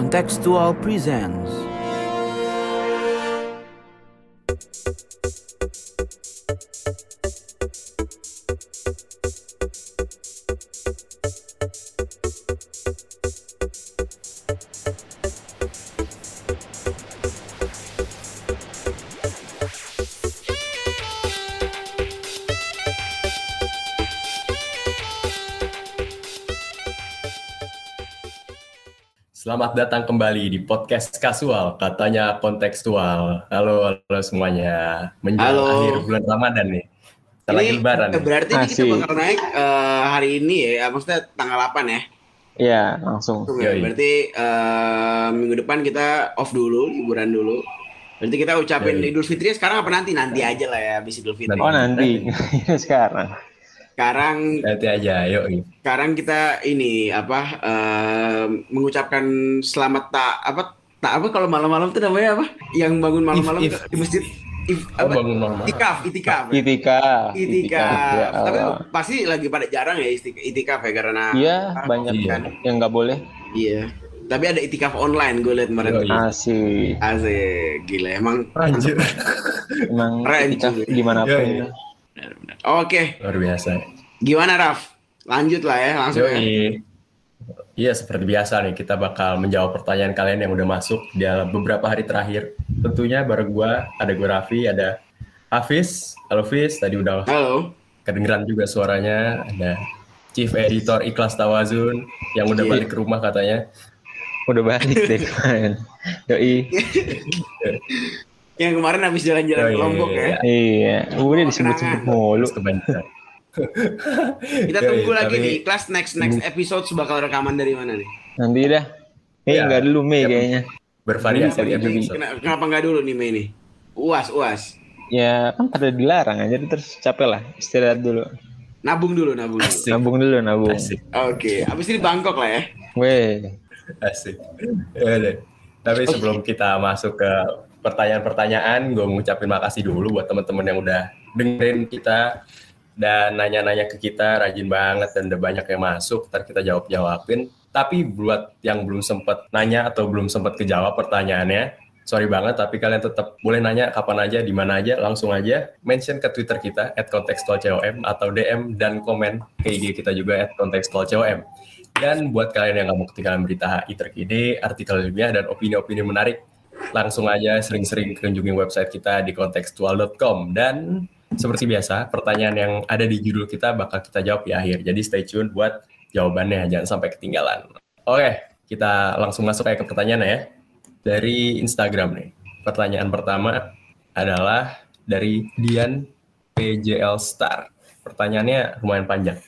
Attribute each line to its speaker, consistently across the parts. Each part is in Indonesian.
Speaker 1: Contextual presents
Speaker 2: Selamat datang kembali di podcast kasual, katanya kontekstual. Halo, halo semuanya. Menjelang
Speaker 3: Halo.
Speaker 2: akhir bulan Ramadan nih. Kita lagi lebaran. nih.
Speaker 3: berarti ini kita bakal naik eh, hari ini ya, maksudnya tanggal 8 ya.
Speaker 4: Iya, langsung.
Speaker 3: Ya. Berarti eh, minggu depan kita off dulu, liburan dulu. Berarti kita ucapin
Speaker 2: Yoi.
Speaker 3: Idul Fitri sekarang apa nanti? Nanti aja lah ya habis Idul Fitri.
Speaker 4: Oh nanti, sekarang.
Speaker 3: Sekarang
Speaker 2: Nanti aja, yuk.
Speaker 3: sekarang kita ini apa eh, mengucapkan selamat tak apa tak apa kalau malam-malam tuh namanya apa? Yang bangun malam-malam di masjid if,
Speaker 2: Oh,
Speaker 3: apa?
Speaker 2: bangun malam.
Speaker 3: Itikaf, itikaf.
Speaker 4: Itikaf.
Speaker 3: Itikaf.
Speaker 4: Ya
Speaker 3: Tapi pasti lagi pada jarang ya itikaf ya karena
Speaker 4: Iya, banyak
Speaker 2: Iya.
Speaker 4: kan yang nggak boleh.
Speaker 3: Iya. Tapi ada itikaf online gue liat kemarin.
Speaker 2: Yoi.
Speaker 4: Asik.
Speaker 3: Asik, gila emang.
Speaker 2: Anjir.
Speaker 4: Emang
Speaker 3: Keren,
Speaker 4: itikaf di
Speaker 2: mana pun.
Speaker 3: Oke,
Speaker 2: Luar biasa.
Speaker 3: gimana Raf? Lanjut lah ya, langsung ya.
Speaker 2: Yoi. Iya, seperti biasa nih, kita bakal menjawab pertanyaan kalian yang udah masuk dalam beberapa hari terakhir. Tentunya bareng gua, ada gue Raffi, ada Hafiz. Halo Hafiz, tadi udah
Speaker 3: Halo.
Speaker 2: kedengeran juga suaranya. Ada Chief Editor Ikhlas Tawazun yang udah
Speaker 3: Iya.
Speaker 2: balik ke rumah katanya.
Speaker 4: Udah balik deh kemarin. Yoi.
Speaker 3: Yang kemarin habis jalan-jalan
Speaker 2: Oh,
Speaker 3: ke
Speaker 2: iya,
Speaker 3: Lombok
Speaker 2: iya,
Speaker 3: ya.
Speaker 4: Iya, udah disebut-sebut mulu.
Speaker 2: Kebanyakan.
Speaker 3: Kita
Speaker 2: Yoi,
Speaker 3: tunggu lagi
Speaker 2: tapi-
Speaker 3: nih, kelas next next episode bakal rekaman dari mana nih?
Speaker 4: Nanti dah. Eh,
Speaker 2: Iya.
Speaker 4: nggak dulu Mei
Speaker 2: Iya,
Speaker 4: kayaknya.
Speaker 2: Bervariasi.
Speaker 3: Kena- Kenapa nggak dulu nih Mei nih? Uas, uas.
Speaker 4: Ya kan pada dilarang aja, terus capek lah. Istirahat dulu.
Speaker 3: Nabung dulu, nabung dulu.
Speaker 2: Asik.
Speaker 4: Nabung dulu, nabung.
Speaker 2: Asik.
Speaker 3: Oke, habis ini Bangkok lah ya.
Speaker 4: Weh,
Speaker 2: Asik. Ya deh. Tapi sebelum kita masuk ke pertanyaan-pertanyaan, gue mengucapin makasih dulu buat teman-teman yang udah dengerin kita dan nanya-nanya ke kita, rajin banget dan udah banyak yang masuk. Ntar kita jawab-jawabin. Tapi buat yang belum sempat nanya atau belum sempat kejawab pertanyaannya, sorry banget, tapi kalian tetap boleh nanya kapan aja, di mana aja, langsung aja mention ke Twitter kita @kontekstualcom atau DM dan komen ke IG kita juga @kontekstualcom. Dan buat kalian yang nggak mau ketinggalan berita HI terkini, artikel ilmiah, dan opini-opini menarik, langsung aja sering-sering kunjungi website kita di kontekstual.com. Dan seperti biasa, pertanyaan yang ada di judul kita bakal kita jawab di akhir. Jadi stay tune buat jawabannya, jangan sampai ketinggalan. Oke, kita langsung masuk ke pertanyaan ya. Dari Instagram nih. Pertanyaan pertama adalah dari Dian PJL Star. Pertanyaannya lumayan panjang.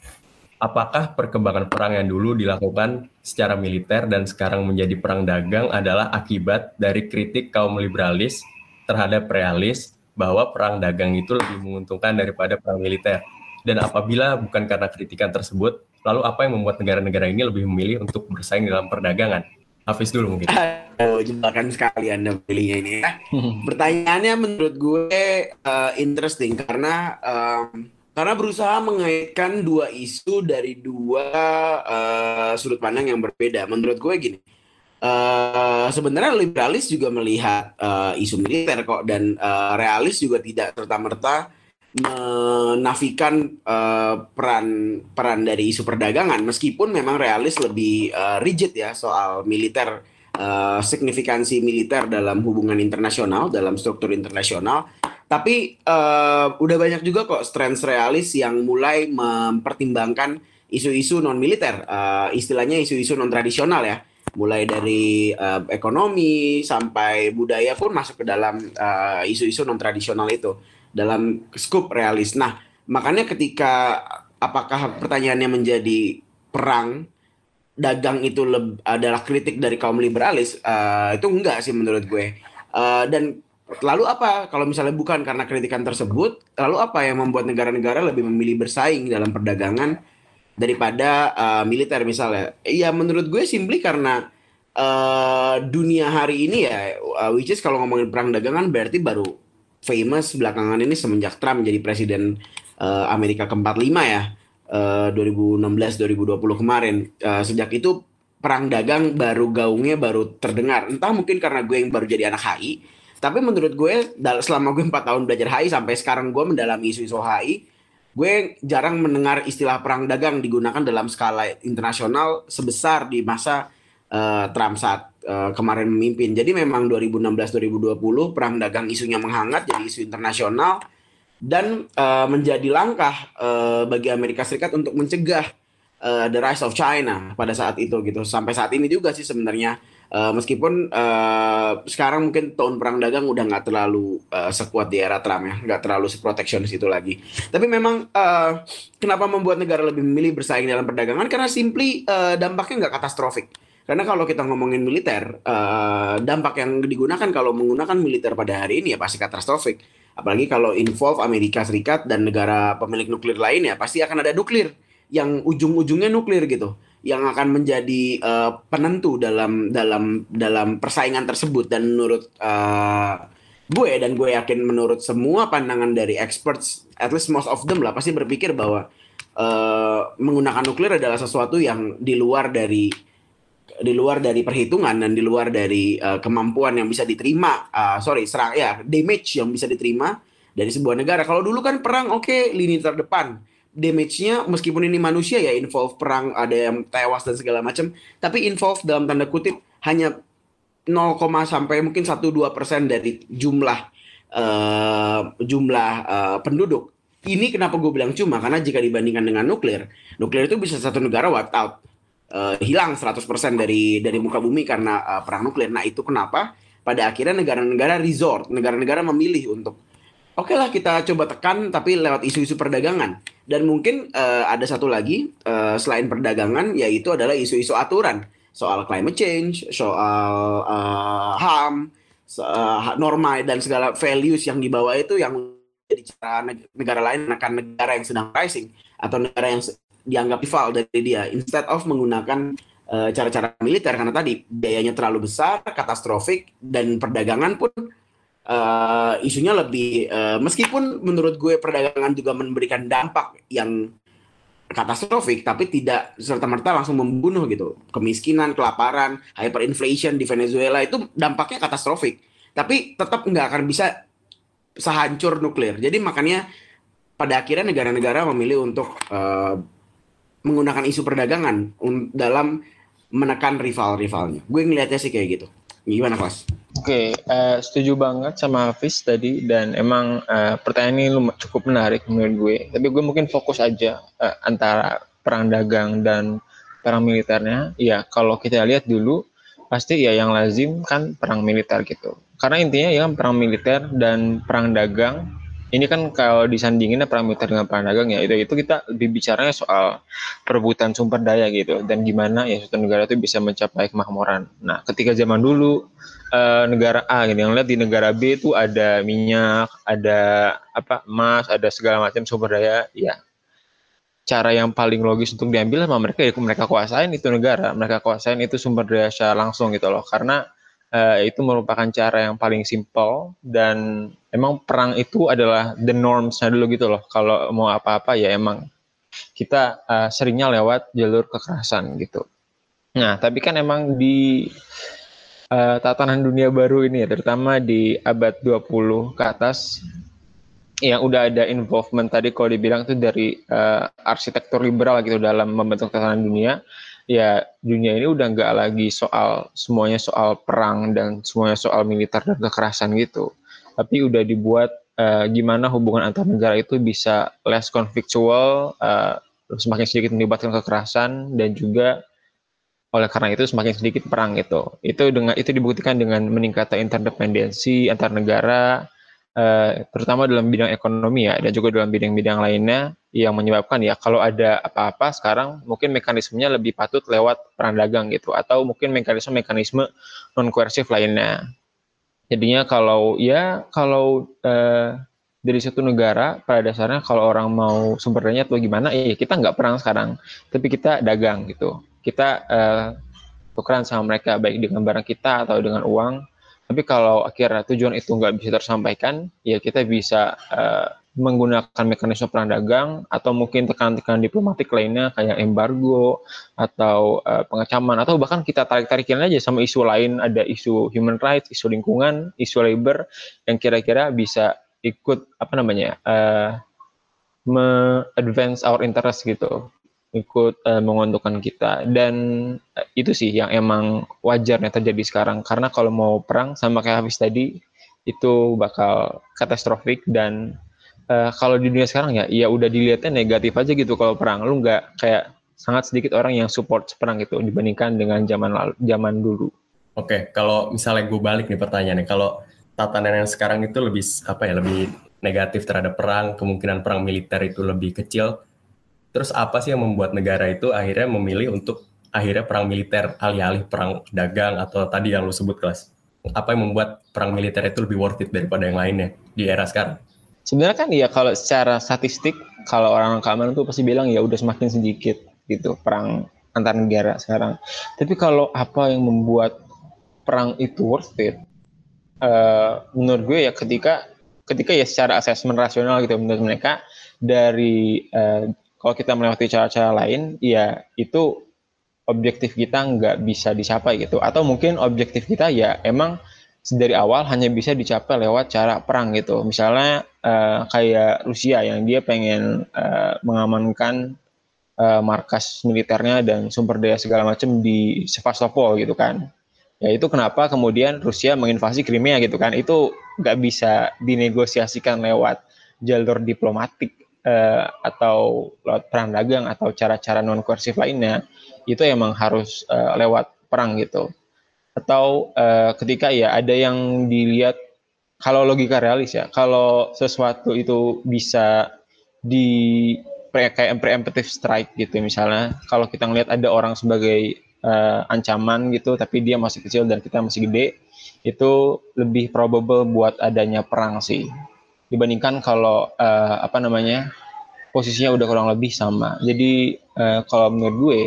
Speaker 2: Apakah perkembangan perang yang dulu dilakukan secara militer dan sekarang menjadi perang dagang adalah akibat dari kritik kaum liberalis terhadap realis bahwa perang dagang itu lebih menguntungkan daripada perang militer? Dan apabila bukan karena kritikan tersebut, lalu apa yang membuat negara-negara ini lebih memilih untuk bersaing dalam perdagangan? Hafiz dulu mungkin.
Speaker 3: Oh, jebakan sekali Anda pilihnya ini ya. Pertanyaannya menurut gue eh, interesting karena em, karena berusaha mengaitkan dua isu dari dua eh, sudut pandang yang berbeda. Menurut gue gini, eh, sebenarnya liberalis juga melihat eh, isu militer kok dan eh, realis juga tidak serta merta menafikan eh, peran peran dari isu perdagangan meskipun memang realis lebih eh, rigid ya soal militer eh, signifikansi militer dalam hubungan internasional dalam struktur internasional. Tapi eh, udah banyak juga kok strands realis yang mulai mempertimbangkan isu-isu non militer istilahnya isu-isu non tradisional ya. Mulai dari eh, ekonomi sampai budaya pun masuk ke dalam eh, isu-isu non tradisional itu dalam skup realis. Nah, makanya ketika apakah pertanyaannya menjadi perang dagang itu adalah kritik dari kaum liberalis, eh, itu enggak sih menurut gue. Eh, dan lalu apa kalau misalnya bukan karena kritikan tersebut, lalu apa yang membuat negara-negara lebih memilih bersaing dalam perdagangan daripada eh, militer misalnya? Iya, menurut gue simply karena eh, dunia hari ini ya, uh, which is kalau ngomongin perang dagangan berarti baru famous belakangan ini semenjak Trump jadi presiden eh, Amerika ke-45 ya, eh, 2016-2020 kemarin. Eh, sejak itu perang dagang baru gaungnya baru terdengar. Entah mungkin karena gue yang baru jadi anak HI, tapi menurut gue selama gue empat tahun belajar HI sampai sekarang gue mendalami isu-isu HI, gue jarang mendengar istilah perang dagang digunakan dalam skala internasional sebesar di masa eh, Trump saat eh, kemarin memimpin. Jadi memang 2016-2020 perang dagang isunya menghangat jadi isu internasional dan eh, menjadi langkah eh, bagi Amerika Serikat untuk mencegah eh, the rise of China pada saat itu gitu. Sampai saat ini juga sih sebenarnya Eh, meskipun eh, sekarang mungkin tahun perang dagang udah nggak terlalu eh, sekuat di era Trump ya, nggak terlalu seproteksionis itu lagi. Tapi memang eh, kenapa membuat negara lebih memilih bersaing dalam perdagangan? Karena simply eh, dampaknya nggak katastrofik. Karena kalau kita ngomongin militer, dampak yang digunakan kalau menggunakan militer pada hari ini ya pasti katastrofik. Apalagi kalau involve Amerika Serikat dan negara pemilik nuklir lain ya pasti akan ada nuklir yang ujung-ujungnya nuklir gitu, yang akan menjadi eh, penentu dalam dalam dalam persaingan tersebut. Dan menurut eh, gue dan gue yakin menurut semua pandangan dari experts, at least most of them lah pasti berpikir bahwa eh, menggunakan nuklir adalah sesuatu yang di luar dari di luar dari perhitungan dan di luar dari eh, kemampuan yang bisa diterima, ah, sorry, serang ya damage yang bisa diterima dari sebuah negara. Kalau dulu kan perang, oke, lini terdepan, damage-nya meskipun ini manusia ya involve perang, ada yang tewas dan segala macam, tapi involve dalam tanda kutip hanya 0, sampai mungkin 1-2 persen dari jumlah eh, jumlah eh, penduduk. Ini kenapa gue bilang cuma karena jika dibandingkan dengan nuklir, nuklir itu bisa satu negara wiped out eh, hilang 100% dari dari muka bumi karena eh, perang nuklir. Nah, itu kenapa pada akhirnya negara-negara resort, negara-negara memilih untuk oke lah kita coba tekan tapi lewat isu-isu perdagangan. Dan mungkin eh, ada satu lagi eh, selain perdagangan yaitu adalah isu-isu aturan soal climate change, soal eh, HAM, eh, norma dan segala values yang dibawa itu yang jadi cara neg- negara lain akan negara yang sedang rising atau negara yang dianggap rival dari dia. Instead of menggunakan eh, cara-cara militer karena tadi biayanya terlalu besar, katastrofik dan perdagangan pun eh, isunya lebih eh, meskipun menurut gue perdagangan juga memberikan dampak yang katastrofik tapi tidak serta merta langsung membunuh gitu. Kemiskinan kelaparan hyperinflation di Venezuela itu dampaknya katastrofik. Tapi tetap nggak akan bisa sehancur nuklir. Jadi makanya pada akhirnya negara-negara memilih untuk eh, menggunakan isu perdagangan un- dalam menekan rival-rivalnya gue ngelihatnya sih kayak gitu gimana kelas
Speaker 4: Oke, eh, setuju banget sama Hafiz tadi dan emang eh, pertanyaan ini cukup menarik menurut gue. Tapi gue mungkin fokus aja eh, antara perang dagang dan perang militernya. Ya, kalau kita lihat dulu pasti ya yang lazim kan perang militer gitu. Karena intinya ya kan perang militer dan perang dagang ini kan kalau disandingin perang militer dengan perang dagang ya itu itu kita lebih bicaranya soal perebutan sumber daya gitu dan gimana ya suatu negara itu bisa mencapai kemakmuran. Nah, ketika zaman dulu eh, negara A gitu yang lihat di negara B itu ada minyak, ada apa emas, ada segala macam sumber daya, ya cara yang paling logis untuk diambil sama mereka ya mereka kuasain itu negara, mereka kuasain itu sumber daya secara langsung gitu loh. Karena eh, itu merupakan cara yang paling simpel dan emang perang itu adalah the normsnya dulu gitu loh. Kalau mau apa-apa ya emang kita eh, seringnya lewat jalur kekerasan gitu. Nah, tapi kan emang di eh, tatanan dunia baru ini ya, terutama di abad 20 ke atas yang udah ada involvement tadi kalau dibilang itu dari eh, arsitektur liberal gitu dalam membentuk tatanan dunia ya dunia ini udah nggak lagi soal semuanya soal perang dan semuanya soal militer dan kekerasan gitu. Tapi udah dibuat eh, gimana hubungan antar negara itu bisa less conflictual eh, semakin sedikit melibatkan kekerasan dan juga oleh karena itu semakin sedikit perang itu itu dengan itu dibuktikan dengan meningkatnya interdependensi antar negara eh, terutama dalam bidang ekonomi ya dan juga dalam bidang-bidang lainnya yang menyebabkan ya kalau ada apa-apa sekarang mungkin mekanismenya lebih patut lewat perang dagang gitu atau mungkin mekanisme-mekanisme non koersif lainnya. Jadinya kalau ya kalau eh, dari satu negara pada dasarnya kalau orang mau sumber dayanya atau gimana ya kita nggak perang sekarang tapi kita dagang gitu. Kita eh, tukeran sama mereka baik dengan barang kita atau dengan uang tapi kalau akhirnya tujuan itu nggak bisa tersampaikan ya kita bisa eh, menggunakan mekanisme perang dagang atau mungkin tekanan-tekanan diplomatik lainnya kayak embargo atau uh, pengecaman atau bahkan kita tarik-tarikin aja sama isu lain. Ada isu human rights, isu lingkungan, isu labor yang kira-kira bisa ikut apa namanya uh, me-advance our interest gitu ikut uh, menguntungkan kita dan uh, itu sih yang emang wajarnya terjadi sekarang karena kalau mau perang sama kayak Hafiz tadi itu bakal katastrofik dan uh, kalau di dunia sekarang ya ya udah dilihatnya negatif aja gitu kalau perang lu nggak kayak sangat sedikit orang yang support perang itu dibandingkan dengan zaman lalu zaman dulu.
Speaker 2: Oke, kalau misalnya gue balik nih pertanyaannya, kalau tatanan yang sekarang itu lebih apa ya lebih negatif terhadap perang, kemungkinan perang militer itu lebih kecil. Terus apa sih yang membuat negara itu akhirnya memilih untuk akhirnya perang militer alih-alih perang dagang atau tadi yang lu sebut kelas? Apa yang membuat perang militer itu lebih worth it daripada yang lainnya di era sekarang?
Speaker 4: Sebenarnya kan ya kalau secara statistik kalau orang keamanan tuh pasti bilang ya udah semakin sedikit gitu perang antar negara sekarang. Tapi kalau apa yang membuat perang itu worth it? Uh, menurut gue ya ketika ketika ya secara asesmen rasional gitu menurut mereka dari uh, kalau kita melewati cara-cara lain ya itu objektif kita nggak bisa dicapai gitu atau mungkin objektif kita ya emang dari awal hanya bisa dicapai lewat cara perang gitu. Misalnya uh, kayak Rusia yang dia pengen uh, mengamankan uh, markas militernya dan sumber daya segala macam di Sevastopol gitu kan. Ya itu kenapa kemudian Rusia menginvasi Crimea gitu kan. Itu nggak bisa dinegosiasikan lewat jalur diplomatik uh, atau lewat perang dagang atau cara-cara non koersif lainnya. Itu emang harus uh, lewat perang gitu atau uh, ketika ya ada yang dilihat kalau logika realis ya kalau sesuatu itu bisa di kayak preemptive strike gitu misalnya kalau kita ngelihat ada orang sebagai uh, ancaman gitu tapi dia masih kecil dan kita masih gede itu lebih probable buat adanya perang sih dibandingkan kalau uh, apa namanya posisinya udah kurang lebih sama. Jadi uh, kalau menurut gue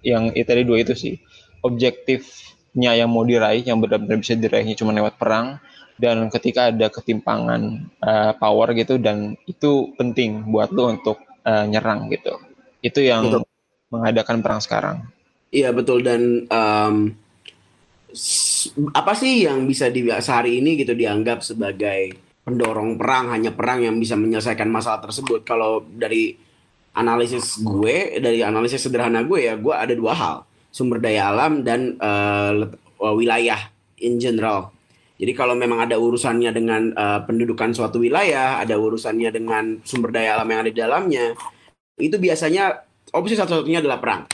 Speaker 4: yang itu tadi dua itu sih objektif nya yang mau diraih yang benar-benar bisa diraihnya cuma lewat perang dan ketika ada ketimpangan uh, power gitu dan itu penting buat lo untuk uh, nyerang gitu. Itu yang betul. mengadakan perang sekarang.
Speaker 3: Iya betul. Dan um, apa sih yang bisa di sehari ini gitu dianggap sebagai pendorong perang hanya perang yang bisa menyelesaikan masalah tersebut kalau dari analisis gue dari analisis sederhana gue ya gue ada dua hal sumber daya alam dan uh, wilayah in general. Jadi kalau memang ada urusannya dengan uh, pendudukan suatu wilayah, ada urusannya dengan sumber daya alam yang ada di dalamnya, itu biasanya opsi satu-satunya adalah perang.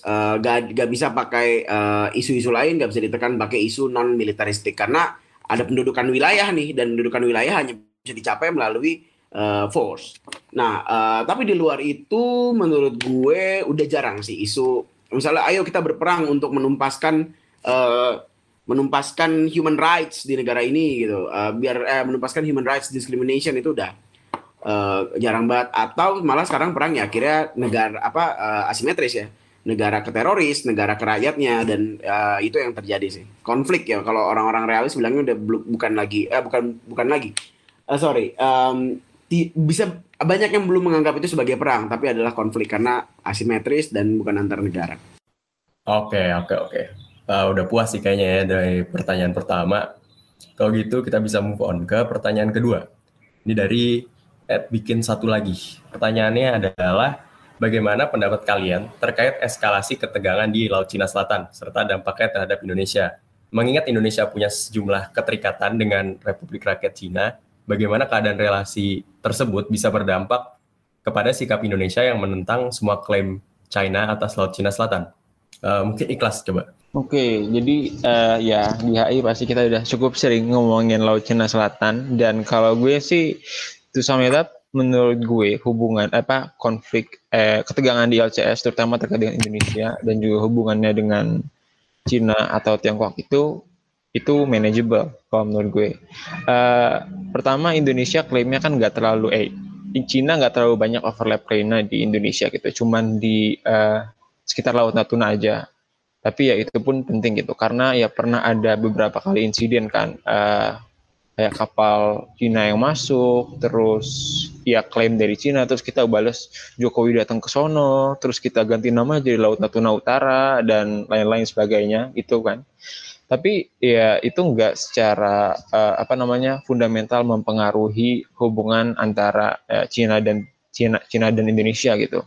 Speaker 3: Uh, gak, gak bisa pakai isu-isu uh, lain, gak bisa ditekan pakai isu non militaristik karena ada pendudukan wilayah nih dan pendudukan wilayah hanya bisa dicapai melalui uh, force. Nah, uh, tapi di luar itu menurut gue udah jarang sih isu. Misalnya ayo kita berperang untuk menumpaskan uh, menumpaskan human rights di negara ini gitu. Uh, biar eh, menumpaskan human rights discrimination itu udah uh, jarang banget. Atau malah sekarang perang ya akhirnya negara apa uh, asimetris ya negara ke teroris, negara ke rakyatnya dan uh, itu yang terjadi sih. Konflik ya kalau orang-orang realis bilangnya udah bukan lagi eh bukan bukan lagi. Uh, sorry, um, bisa banyak yang belum menganggap itu sebagai perang, tapi adalah konflik karena asimetris dan bukan antar negara.
Speaker 2: Oke, oke, oke. Uh, udah puas sih kayaknya ya dari pertanyaan pertama. Kalau gitu kita bisa move on ke pertanyaan kedua. Ini dari Ed bikin satu lagi. Pertanyaannya adalah bagaimana pendapat kalian terkait eskalasi ketegangan di Laut Cina Selatan serta dampaknya terhadap Indonesia? Mengingat Indonesia punya sejumlah keterikatan dengan Republik Rakyat Cina bagaimana keadaan relasi tersebut bisa berdampak kepada sikap Indonesia yang menentang semua klaim China atas Laut Cina Selatan. Uh, mungkin ikhlas coba.
Speaker 4: Oke, okay, jadi uh, ya di HI pasti kita udah cukup sering ngomongin Laut Cina Selatan dan kalau gue sih itu sama menurut gue hubungan apa konflik eh, ketegangan di LCS terutama terkait dengan Indonesia dan juga hubungannya dengan Cina atau Tiongkok itu itu manageable kalau menurut gue. Uh, pertama Indonesia klaimnya kan nggak terlalu eh Cina nggak terlalu banyak overlap klaimnya di Indonesia gitu, cuman di uh, sekitar Laut Natuna aja. Tapi ya itu pun penting gitu karena ya pernah ada beberapa kali insiden kan uh, kayak kapal Cina yang masuk, terus ya klaim dari Cina, terus kita balas Jokowi datang ke sono, terus kita ganti nama jadi Laut Natuna Utara dan lain-lain sebagainya gitu kan. Tapi ya itu enggak secara uh, apa namanya fundamental mempengaruhi hubungan antara uh, Cina dan Cina Cina dan Indonesia gitu.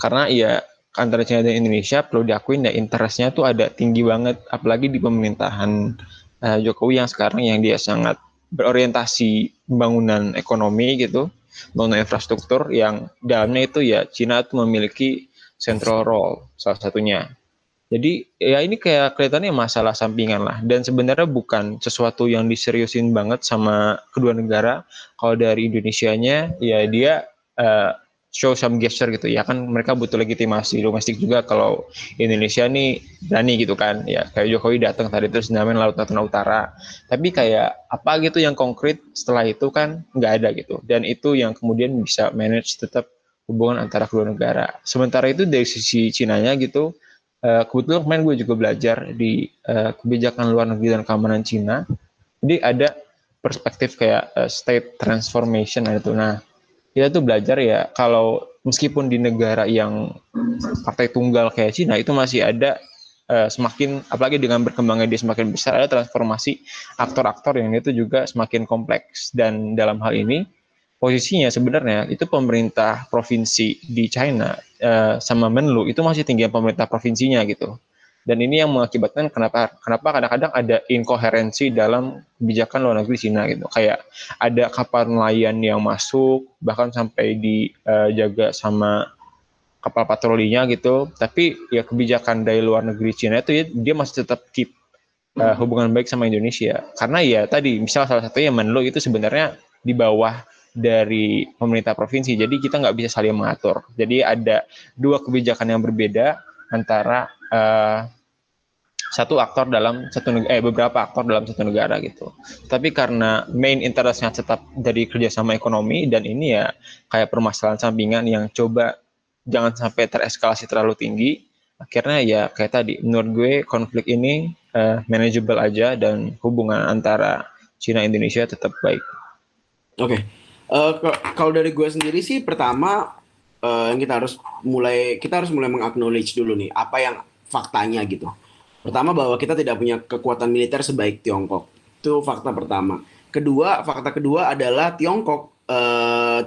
Speaker 4: Karena ya antara Cina dan Indonesia perlu diakuin ya interestnya tuh ada tinggi banget apalagi di pemerintahan uh, Jokowi yang sekarang yang dia sangat berorientasi pembangunan ekonomi gitu, pembangunan infrastruktur yang dalamnya itu ya Cina itu memiliki central role salah satunya. Jadi ya ini kayak kelihatannya masalah sampingan lah dan sebenarnya bukan sesuatu yang diseriusin banget sama kedua negara. Kalau dari Indonesia-nya ya dia uh, show some gesture gitu. Ya kan mereka butuh legitimasi domestik juga kalau Indonesia nih berani gitu kan. Ya kayak Jokowi datang tadi terus namain Laut Natuna Utara. Tapi kayak apa gitu yang konkret setelah itu kan nggak ada gitu. Dan itu yang kemudian bisa manage tetap hubungan antara kedua negara. Sementara itu dari sisi Cina-nya gitu uh, kebetulan kemarin gue juga belajar di uh, kebijakan luar negeri dan keamanan Cina. Jadi ada perspektif kayak uh, state transformation itu nah kita tuh belajar ya kalau meskipun di negara yang partai tunggal kayak Cina itu masih ada uh, semakin apalagi dengan berkembangnya dia semakin besar ada transformasi aktor-aktor yang itu juga semakin kompleks. Dan dalam hal ini posisinya sebenarnya itu pemerintah provinsi di China uh, sama Menlu itu masih tinggi pemerintah provinsinya gitu dan ini yang mengakibatkan kenapa kenapa kadang-kadang ada inkoherensi dalam kebijakan luar negeri Cina gitu. Kayak ada kapal nelayan yang masuk bahkan sampai dijaga uh, sama kapal patrolinya gitu. Tapi ya kebijakan dari luar negeri Cina itu ya, dia masih tetap keep uh, hubungan baik sama Indonesia. Karena ya tadi misal salah satunya Menlo itu sebenarnya di bawah dari pemerintah provinsi. Jadi kita nggak bisa saling mengatur. Jadi ada dua kebijakan yang berbeda antara uh, satu aktor dalam satu negara, eh beberapa aktor dalam satu negara gitu. Tapi karena main interestnya tetap dari kerjasama ekonomi dan ini ya kayak permasalahan sampingan yang coba jangan sampai tereskalasi terlalu tinggi. Akhirnya ya kayak tadi, menurut gue konflik ini uh, manageable aja dan hubungan antara Cina Indonesia tetap baik.
Speaker 3: Oke, okay. uh, eh, kalau dari gue sendiri sih pertama uh, kita harus mulai kita harus mulai mengaknowledge dulu nih apa yang faktanya gitu. Pertama bahwa kita tidak punya kekuatan militer sebaik Tiongkok. Itu fakta pertama. Kedua, fakta kedua adalah Tiongkok eh,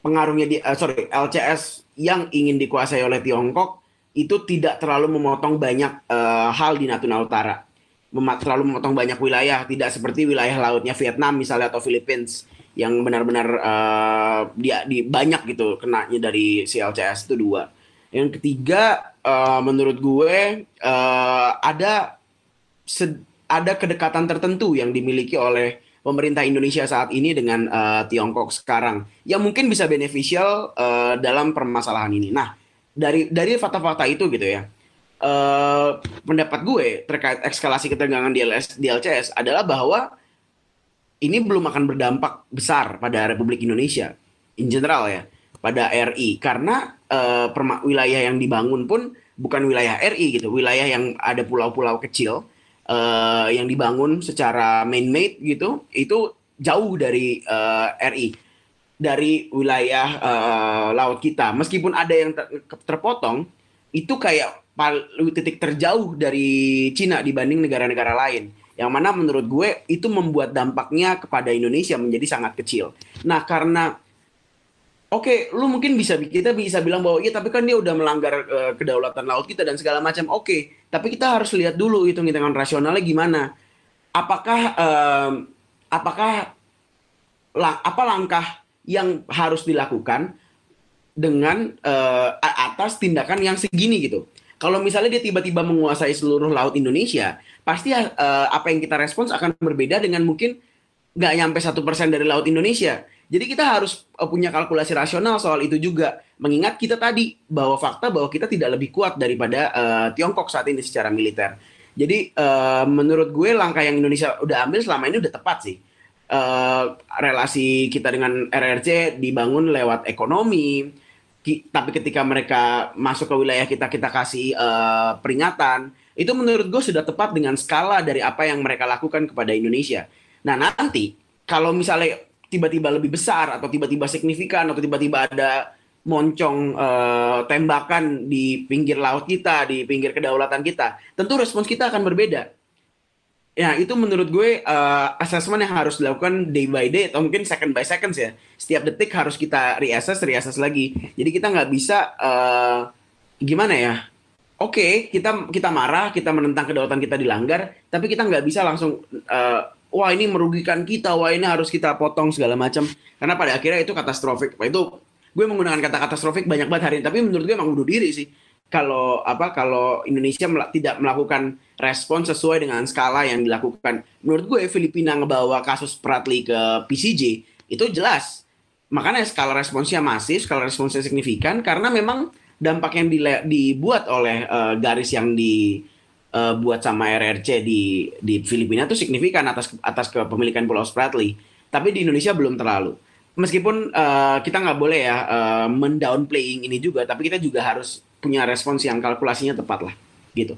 Speaker 3: pengaruhnya di eh, sorry LCS yang ingin dikuasai oleh Tiongkok itu tidak terlalu memotong banyak eh, hal di Natuna Utara. Mem terlalu memotong banyak wilayah, tidak seperti wilayah lautnya Vietnam misalnya atau Philippines yang benar-benar uh, dia di banyak gitu kenanya dari si LCS itu dua. Yang ketiga uh, menurut gue uh, ada ada kedekatan tertentu yang dimiliki oleh pemerintah Indonesia saat ini dengan uh, Tiongkok sekarang yang mungkin bisa beneficial uh, dalam permasalahan ini. Nah, dari dari fakta-fakta itu gitu ya. Uh, pendapat gue terkait eskalasi ketegangan di, LS, di LCS adalah bahwa ini belum akan berdampak besar pada Republik Indonesia in general ya pada RI karena uh, wilayah yang dibangun pun bukan wilayah RI gitu, wilayah yang ada pulau-pulau kecil uh, yang dibangun secara man-made gitu, itu jauh dari uh, eh, RI dari wilayah uh, laut kita. Meskipun ada yang ter terpotong, itu kayak titik terjauh dari Cina dibanding negara-negara lain. Yang mana menurut gue itu membuat dampaknya kepada Indonesia menjadi sangat kecil. Nah, karena Oke, okay, lu mungkin bisa kita bisa bilang bahwa iya tapi kan dia udah melanggar uh, kedaulatan laut kita dan segala macam. Oke, okay, tapi kita harus lihat dulu hitung-hitungan rasionalnya gimana. Apakah um, apakah lang, apa langkah yang harus dilakukan dengan uh, atas tindakan yang segini gitu. Kalau misalnya dia tiba-tiba menguasai seluruh laut Indonesia, pasti uh, apa yang kita respons akan berbeda dengan mungkin nggak nyampe satu persen dari laut Indonesia jadi kita harus uh, punya kalkulasi rasional soal itu juga. Mengingat kita tadi bahwa fakta bahwa kita tidak lebih kuat daripada uh, Tiongkok saat ini secara militer. Jadi uh, menurut gue langkah yang Indonesia udah ambil selama ini udah tepat sih. Uh, relasi kita dengan RRC dibangun lewat ekonomi. Ki, tapi ketika mereka masuk ke wilayah kita kita kasih uh, peringatan, itu menurut gue sudah tepat dengan skala dari apa yang mereka lakukan kepada Indonesia Nah nanti kalau misalnya tiba-tiba lebih besar atau tiba-tiba signifikan atau tiba-tiba ada moncong eh, tembakan di pinggir laut kita, di pinggir kedaulatan kita, tentu respons kita akan berbeda. Ya, itu menurut gue uh, assessment yang harus dilakukan day by day atau mungkin second by seconds ya. Setiap detik harus kita reassess, reassess lagi. Jadi kita nggak bisa uh, gimana ya? Oke, okay, kita kita marah, kita menentang kedaulatan kita dilanggar, tapi kita nggak bisa langsung uh, wah ini merugikan kita, wah ini harus kita potong segala macam. Karena pada akhirnya itu katastrofik. Itu gue menggunakan kata katastrofik banyak banget hari ini, tapi menurut gue emang bunuh diri sih kalau apa kalau Indonesia mel tidak melakukan respon sesuai dengan skala yang dilakukan. Menurut gue Filipina ngebawa kasus Pratli ke PCJ itu jelas. Makanya skala responsnya masif, skala responsnya signifikan karena memang dampak yang dibuat oleh uh, garis yang dibuat uh, sama RRC di di Filipina itu signifikan atas atas kepemilikan Pulau Spratly. Tapi di Indonesia belum terlalu. Meskipun uh, kita nggak boleh ya uh, mendownplaying ini juga, tapi kita juga harus punya respons yang kalkulasinya tepat lah gitu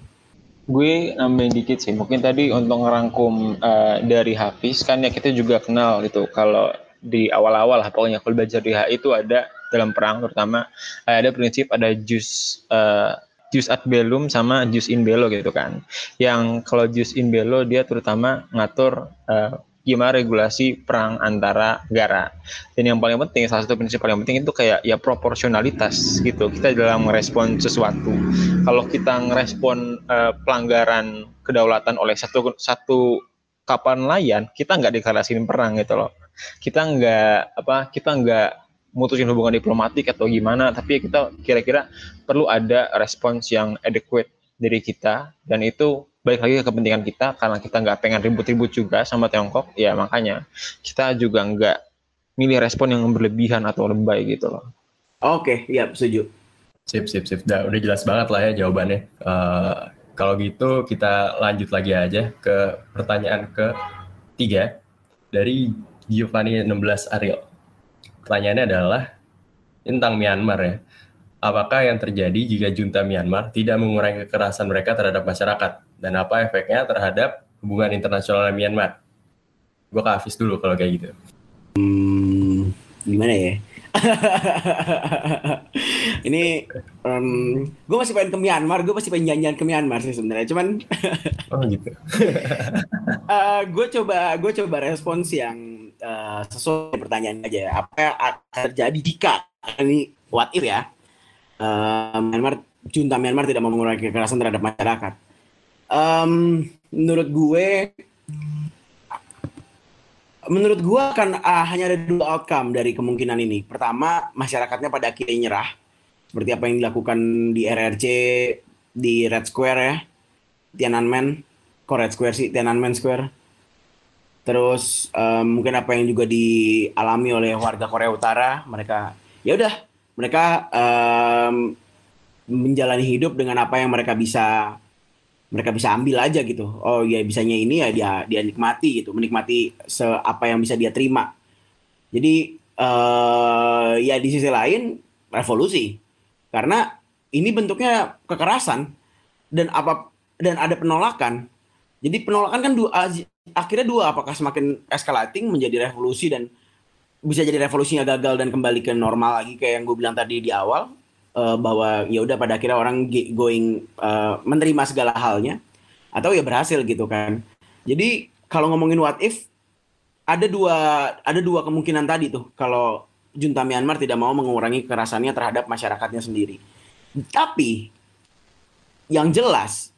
Speaker 4: gue nambahin dikit sih mungkin tadi untuk ngerangkum uh, dari Hafiz kan ya kita juga kenal gitu kalau di awal-awal pokoknya kalau belajar di HI itu ada dalam perang terutama uh, ada prinsip ada jus uh, jus ad bellum sama jus in bello gitu kan yang kalau jus in bello dia terutama ngatur uh, gimana regulasi perang antara negara. Dan yang paling penting, salah satu prinsip paling penting itu kayak ya proporsionalitas gitu. Kita dalam merespon sesuatu. Kalau kita ngerespon uh, pelanggaran kedaulatan oleh satu satu kapal nelayan, kita nggak deklarasiin perang gitu loh. Kita nggak apa, kita nggak mutusin hubungan diplomatik atau gimana, tapi kita kira-kira perlu ada respons yang adequate dari kita dan itu balik lagi ke kepentingan kita karena kita nggak pengen ribut-ribut juga sama Tiongkok ya makanya kita juga nggak milih respon yang berlebihan atau lebay gitu loh.
Speaker 3: Oke, okay, ya setuju.
Speaker 2: Sip, sip, sip. Udah, udah jelas banget lah ya jawabannya. Uh, kalau gitu kita lanjut lagi aja ke pertanyaan ke tiga dari Giovanni 16 Ariel. Pertanyaannya adalah tentang Myanmar ya apakah yang terjadi jika junta Myanmar tidak mengurangi kekerasan mereka terhadap masyarakat? Dan apa efeknya terhadap hubungan internasional Myanmar? Gue ke Hafiz dulu kalau kayak gitu.
Speaker 3: Hmm, gimana ya? ini um, gue masih pengen ke Myanmar, gue masih pengen janjian ke Myanmar sih sebenarnya. Cuman,
Speaker 2: oh gitu.
Speaker 3: uh, gue coba gue coba respons yang uh, sesuai pertanyaan aja. Apa yang terjadi jika ini what if ya? uh, Myanmar junta Myanmar tidak mau mengurangi kekerasan terhadap masyarakat. Um, menurut gue, menurut gue akan uh, hanya ada dua outcome dari kemungkinan ini. Pertama, masyarakatnya pada akhirnya nyerah, seperti apa yang dilakukan di RRC di Red Square ya, Tiananmen, Red Square sih, Tiananmen Square. Terus um, mungkin apa yang juga dialami oleh warga Korea Utara, mereka ya udah mereka um, menjalani hidup dengan apa yang mereka bisa mereka bisa ambil aja gitu. Oh ya bisanya ini ya dia dia nikmati gitu, menikmati se apa yang bisa dia terima. Jadi uh, ya di sisi lain revolusi karena ini bentuknya kekerasan dan apa dan ada penolakan. Jadi penolakan kan dua akhirnya dua apakah semakin escalating menjadi revolusi dan bisa jadi revolusinya gagal dan kembali ke normal lagi kayak yang gue bilang tadi di awal uh, bahwa ya udah pada akhirnya orang going uh, menerima segala halnya atau ya berhasil gitu kan. Jadi kalau ngomongin what if ada dua ada dua kemungkinan tadi tuh kalau junta Myanmar tidak mau mengurangi kekerasannya terhadap masyarakatnya sendiri. Tapi yang jelas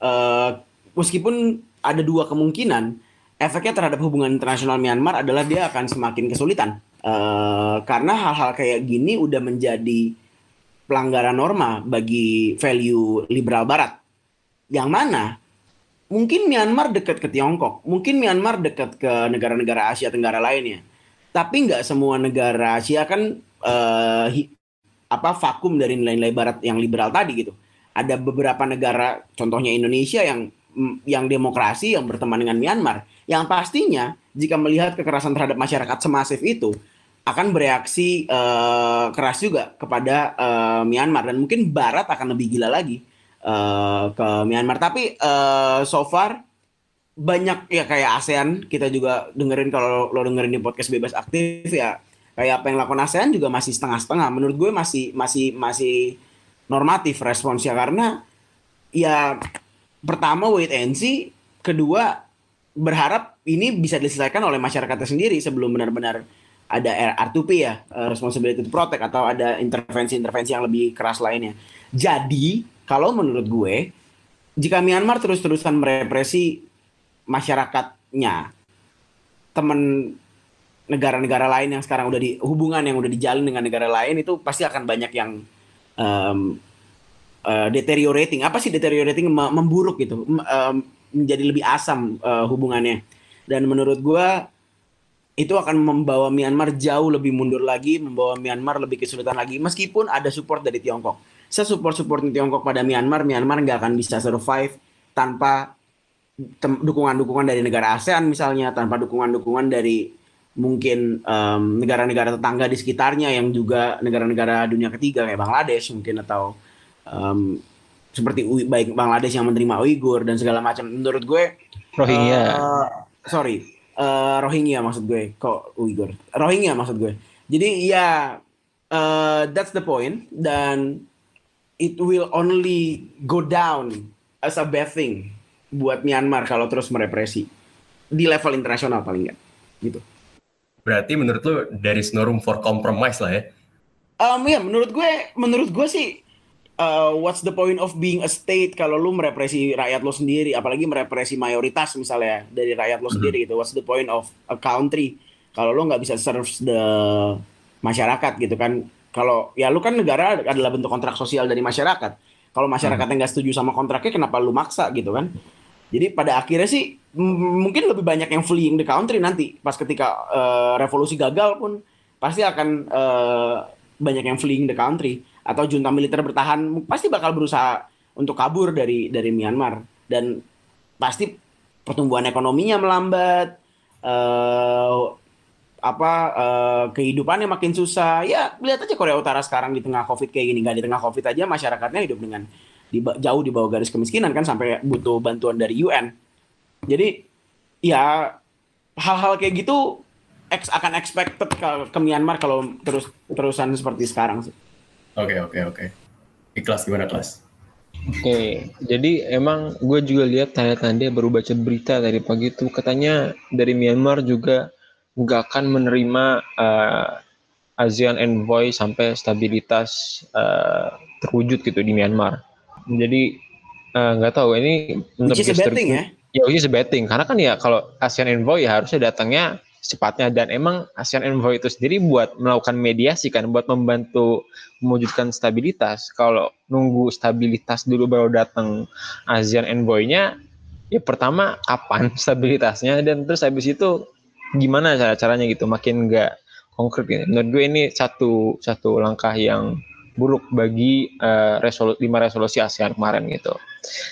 Speaker 3: uh, meskipun ada dua kemungkinan efeknya terhadap hubungan internasional Myanmar adalah dia akan semakin kesulitan. Uh, karena hal-hal kayak gini udah menjadi pelanggaran norma bagi value liberal Barat. Yang mana mungkin Myanmar dekat ke Tiongkok, mungkin Myanmar dekat ke negara-negara Asia Tenggara lainnya, tapi nggak semua negara Asia kan uh, apa vakum dari nilai-nilai Barat yang liberal tadi gitu. Ada beberapa negara, contohnya Indonesia yang yang demokrasi yang berteman dengan Myanmar yang pastinya jika melihat kekerasan terhadap masyarakat semasif itu akan bereaksi uh, keras juga kepada uh, Myanmar dan mungkin Barat akan lebih gila lagi uh, ke Myanmar. Tapi uh, so far banyak ya kayak ASEAN kita juga dengerin kalau lo dengerin di podcast bebas aktif ya kayak apa yang lakukan ASEAN juga masih setengah-setengah. Menurut gue masih masih masih normatif responsnya karena ya pertama wait and see, kedua berharap ini bisa diselesaikan oleh masyarakatnya sendiri sebelum benar-benar ada R2P ya, eh, responsibility to protect atau ada intervensi-intervensi yang lebih keras lainnya. Jadi, kalau menurut gue, jika Myanmar terus-terusan merepresi masyarakatnya, teman negara-negara lain yang sekarang udah di hubungan yang udah dijalin dengan negara lain itu pasti akan banyak yang um, uh, deteriorating. Apa sih deteriorating? Memburuk gitu, um, menjadi lebih asam uh, hubungannya. Dan menurut gue itu akan membawa Myanmar jauh lebih mundur lagi, membawa Myanmar lebih kesulitan lagi, meskipun ada support dari Tiongkok. Saya support support Tiongkok pada Myanmar, Myanmar nggak akan bisa survive tanpa dukungan-dukungan dari negara ASEAN misalnya, tanpa dukungan-dukungan dari mungkin negara-negara um, tetangga di sekitarnya yang juga negara-negara dunia ketiga kayak Bangladesh mungkin atau um, seperti baik Bangladesh yang menerima Uighur dan segala macam. Menurut gue
Speaker 4: Rohingya. Uh,
Speaker 3: sorry, uh, Rohingya maksud gue kok Uyghur Rohingya maksud gue. Jadi ya uh, that's the point. Dan it will only go down as a bad thing buat Myanmar kalau terus merepresi. Di level internasional paling nggak gitu.
Speaker 2: Berarti menurut lo dari no room for compromise lah ya?
Speaker 3: Um, ya menurut gue menurut gue sih uh, what's the point of being a state kalau lu merepresi rakyat lo sendiri apalagi merepresi mayoritas misalnya dari rakyat lo mm-hmm. sendiri gitu. What's the point of a country kalau lo nggak bisa serve the masyarakat gitu kan? Kalau ya lu kan negara adalah bentuk kontrak sosial dari masyarakat. Kalau masyarakatnya nggak setuju sama kontraknya kenapa lu maksa gitu kan? Jadi pada akhirnya sih mungkin lebih banyak yang fleeing the country nanti. Pas ketika uh, revolusi gagal pun pasti akan uh, banyak yang fleeing the country atau junta militer bertahan pasti bakal berusaha untuk kabur dari dari Myanmar. Dan pasti pertumbuhan ekonominya melambat uh, apa uh, kehidupannya makin susah. Ya lihat aja Korea Utara sekarang di tengah covid kayak gini. Nggak di tengah covid aja masyarakatnya hidup dengan di, jauh di bawah garis kemiskinan kan sampai butuh bantuan dari UN jadi ya hal-hal kayak gitu akan expected ke, ke Myanmar kalau terus terusan seperti sekarang sih.
Speaker 2: Oke oke oke. Ikhlas gimana kelas?
Speaker 4: Oke, jadi emang gue juga lihat tanda-tanda baru baca berita tadi pagi itu katanya dari Myanmar juga nggak akan menerima uh, ASEAN envoy sampai stabilitas uh, terwujud gitu di Myanmar. Jadi eh, nggak uh, tahu ini
Speaker 3: which is betting ya?
Speaker 4: Ya, which is betting karena kan ya kalau ASEAN envoy ya harusnya datangnya secepatnya dan emang ASEAN Envoy itu sendiri buat melakukan mediasi kan buat membantu mewujudkan stabilitas. Kalau nunggu stabilitas dulu baru datang ASEAN Envoy-nya ya pertama kapan stabilitasnya? Dan terus habis itu gimana cara caranya gitu? Makin enggak konkret gitu. menurut gue ini satu satu langkah yang buruk bagi uh, resolu, lima resolusi ASEAN kemarin gitu.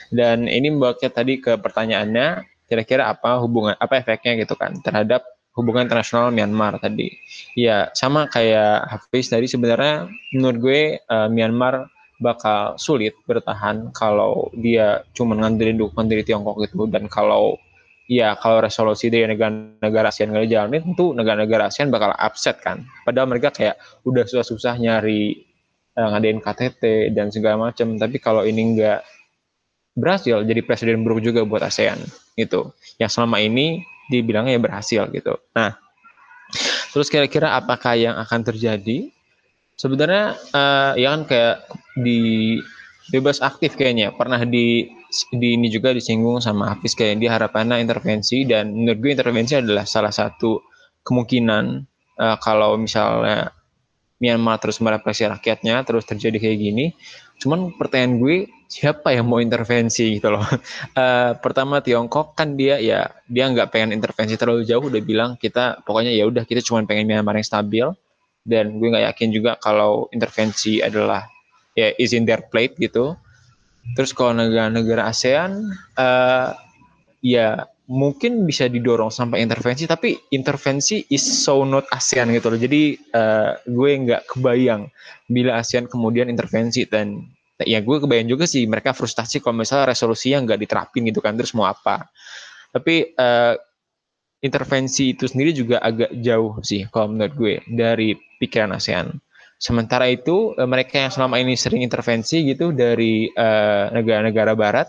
Speaker 4: Dan ini membawa tadi ke pertanyaannya kira-kira apa hubungan apa efeknya gitu kan terhadap hubungan internasional Myanmar tadi. Ya sama kayak Hafiz tadi sebenarnya menurut gue uh, Myanmar bakal sulit bertahan kalau dia cuma ngandelin dukungan dari Tiongkok gitu dan kalau ya kalau resolusi dari negara-negara ASEAN nggak dijalanin tentu negara-negara ASEAN bakal upset kan. Padahal mereka kayak udah susah-susah nyari uh, ngadain KTT dan segala macam. Tapi kalau ini nggak berhasil jadi presiden buruk juga buat ASEAN gitu. Yang selama ini dibilangnya ya berhasil gitu. Nah, terus kira-kira apakah yang akan terjadi? Sebenarnya uh, ya kan kayak di bebas aktif kayaknya pernah di di ini juga disinggung sama Hafiz kayak dia harapannya intervensi dan menurut gue intervensi adalah salah satu kemungkinan uh, kalau misalnya Myanmar terus merepresi rakyatnya terus terjadi kayak gini cuman pertanyaan gue siapa yang mau intervensi gitu loh. Uh, pertama Tiongkok kan dia ya dia nggak pengen intervensi terlalu jauh udah bilang kita pokoknya ya udah kita cuma pengen Myanmar yang stabil dan gue nggak yakin juga kalau intervensi adalah ya is in their plate gitu. Terus kalau negara-negara ASEAN uh, ya mungkin bisa didorong sampai intervensi tapi intervensi is so not ASEAN gitu loh. Jadi uh, gue nggak kebayang bila ASEAN kemudian intervensi dan ya gue kebayang juga sih mereka frustasi kalau misalnya resolusinya nggak diterapin gitu kan terus mau apa Tapi uh, intervensi itu sendiri juga agak jauh sih kalau menurut gue dari pikiran ASEAN. Sementara itu mereka yang selama ini sering intervensi gitu dari negara-negara uh, Barat,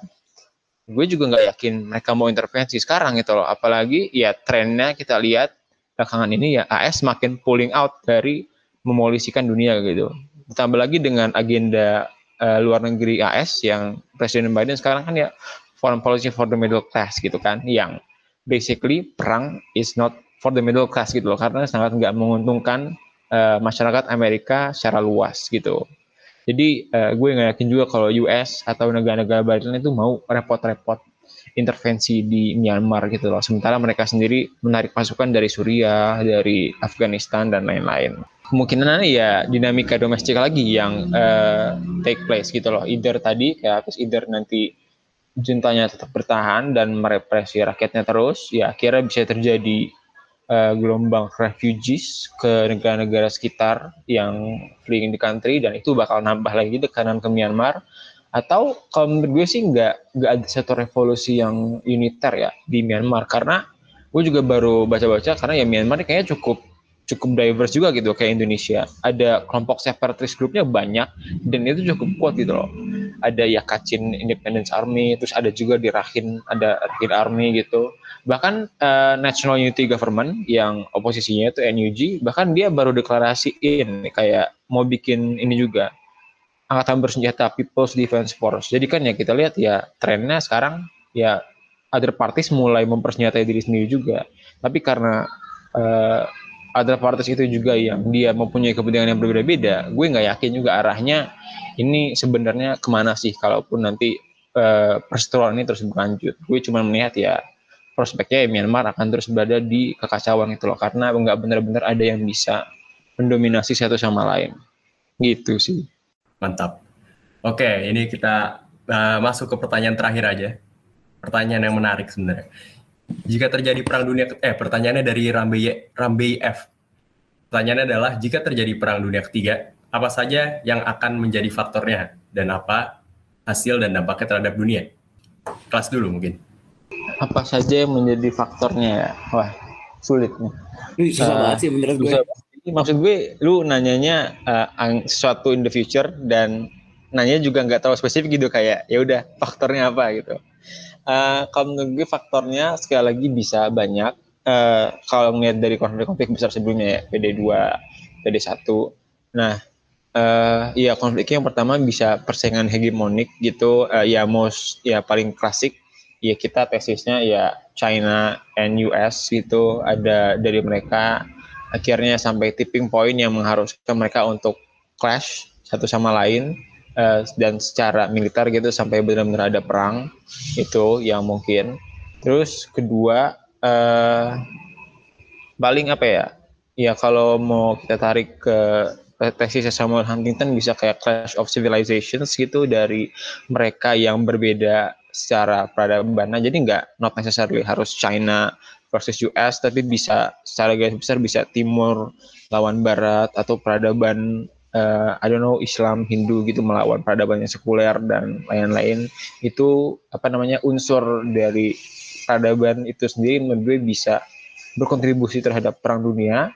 Speaker 4: gue juga nggak yakin mereka mau intervensi sekarang gitu loh. Apalagi ya trennya kita lihat belakangan ini ya AS makin pulling out dari memolisikan dunia gitu. Ditambah lagi dengan agenda uh, luar negeri AS yang Presiden Biden sekarang kan ya foreign policy for the middle class gitu kan yang basically perang is not for the middle class gitu loh karena sangat nggak menguntungkan uh, masyarakat Amerika secara luas gitu. Jadi uh, gue nggak yakin juga kalau US atau negara-negara barat itu mau repot-repot intervensi di Myanmar gitu loh. Sementara mereka sendiri menarik pasukan dari Suriah, dari Afghanistan dan lain-lain kemungkinan ya dinamika domestik lagi yang uh, take place gitu loh. Either tadi kayak terus either nanti juntanya tetap bertahan dan merepresi rakyatnya terus, ya akhirnya bisa terjadi uh, gelombang refugees ke negara-negara sekitar yang fleeing the country dan itu bakal nambah lagi tekanan ke Myanmar atau kalau menurut gue sih nggak nggak ada satu revolusi yang uniter ya di Myanmar karena gue juga baru baca-baca karena ya Myanmar kayaknya cukup cukup diverse juga gitu kayak Indonesia. Ada kelompok separatist grupnya banyak dan itu cukup kuat gitu loh. Ada ya Kachin Independence Army, terus ada juga di Rakhine ada Rakhine Army gitu. Bahkan uh, National Unity Government yang oposisinya itu NUG, bahkan dia baru deklarasiin kayak mau bikin ini juga angkatan bersenjata People's Defense Force. Jadi kan ya kita lihat ya trennya sekarang ya other parties mulai mempersenjatai diri sendiri juga. Tapi karena uh, ada partai itu juga yang dia mempunyai kepentingan yang berbeda-beda, gue nggak yakin juga arahnya ini sebenarnya ke mana sih kalaupun nanti uh, perseteruan ini terus berlanjut. Gue cuma melihat ya prospeknya ya Myanmar akan terus berada di kekacauan itu loh karena nggak benar-benar ada yang bisa mendominasi satu sama lain. Gitu sih.
Speaker 2: Mantap. Oke, ini kita uh, masuk ke pertanyaan terakhir aja. Pertanyaan yang menarik sebenarnya. Jika terjadi perang dunia eh pertanyaannya dari Rambei Rambei F. Pertanyaannya adalah jika terjadi perang dunia ketiga, apa saja yang akan menjadi faktornya dan apa hasil dan dampaknya terhadap dunia? Kelas dulu mungkin.
Speaker 4: Apa saja yang menjadi faktornya ya? Wah, sulit nih.
Speaker 3: Susah uh, banget sih menurut gue.
Speaker 4: Maksud gue, lu nanyanya uh, sesuatu in the future dan nanya juga nggak terlalu spesifik gitu kayak ya udah faktornya apa gitu. Uh, kalau menurut gue faktornya sekali lagi bisa banyak. Uh, kalau ngeliat dari konflik-konflik besar sebelumnya ya, PD2, PD1. Nah, uh, ya konfliknya yang pertama bisa persaingan hegemonik gitu. Uh, ya most ya paling klasik ya kita tesisnya ya China and US gitu ada dari mereka akhirnya sampai tipping point yang mengharuskan mereka untuk clash satu sama lain uh, dan secara militer gitu sampai benar-benar ada perang itu yang mungkin. Terus kedua uh, paling apa ya? Ya kalau mau kita tarik ke tesis Samuel Huntington bisa kayak Clash of Civilizations gitu dari mereka yang berbeda secara peradaban. Nah, jadi nggak not necessarily harus China versus US, tapi bisa secara garis besar bisa Timur lawan Barat atau peradaban uh, I don't know Islam Hindu gitu melawan peradaban yang sekuler dan lain-lain. Itu apa namanya unsur dari peradaban itu sendiri menurut gue bisa berkontribusi terhadap perang dunia.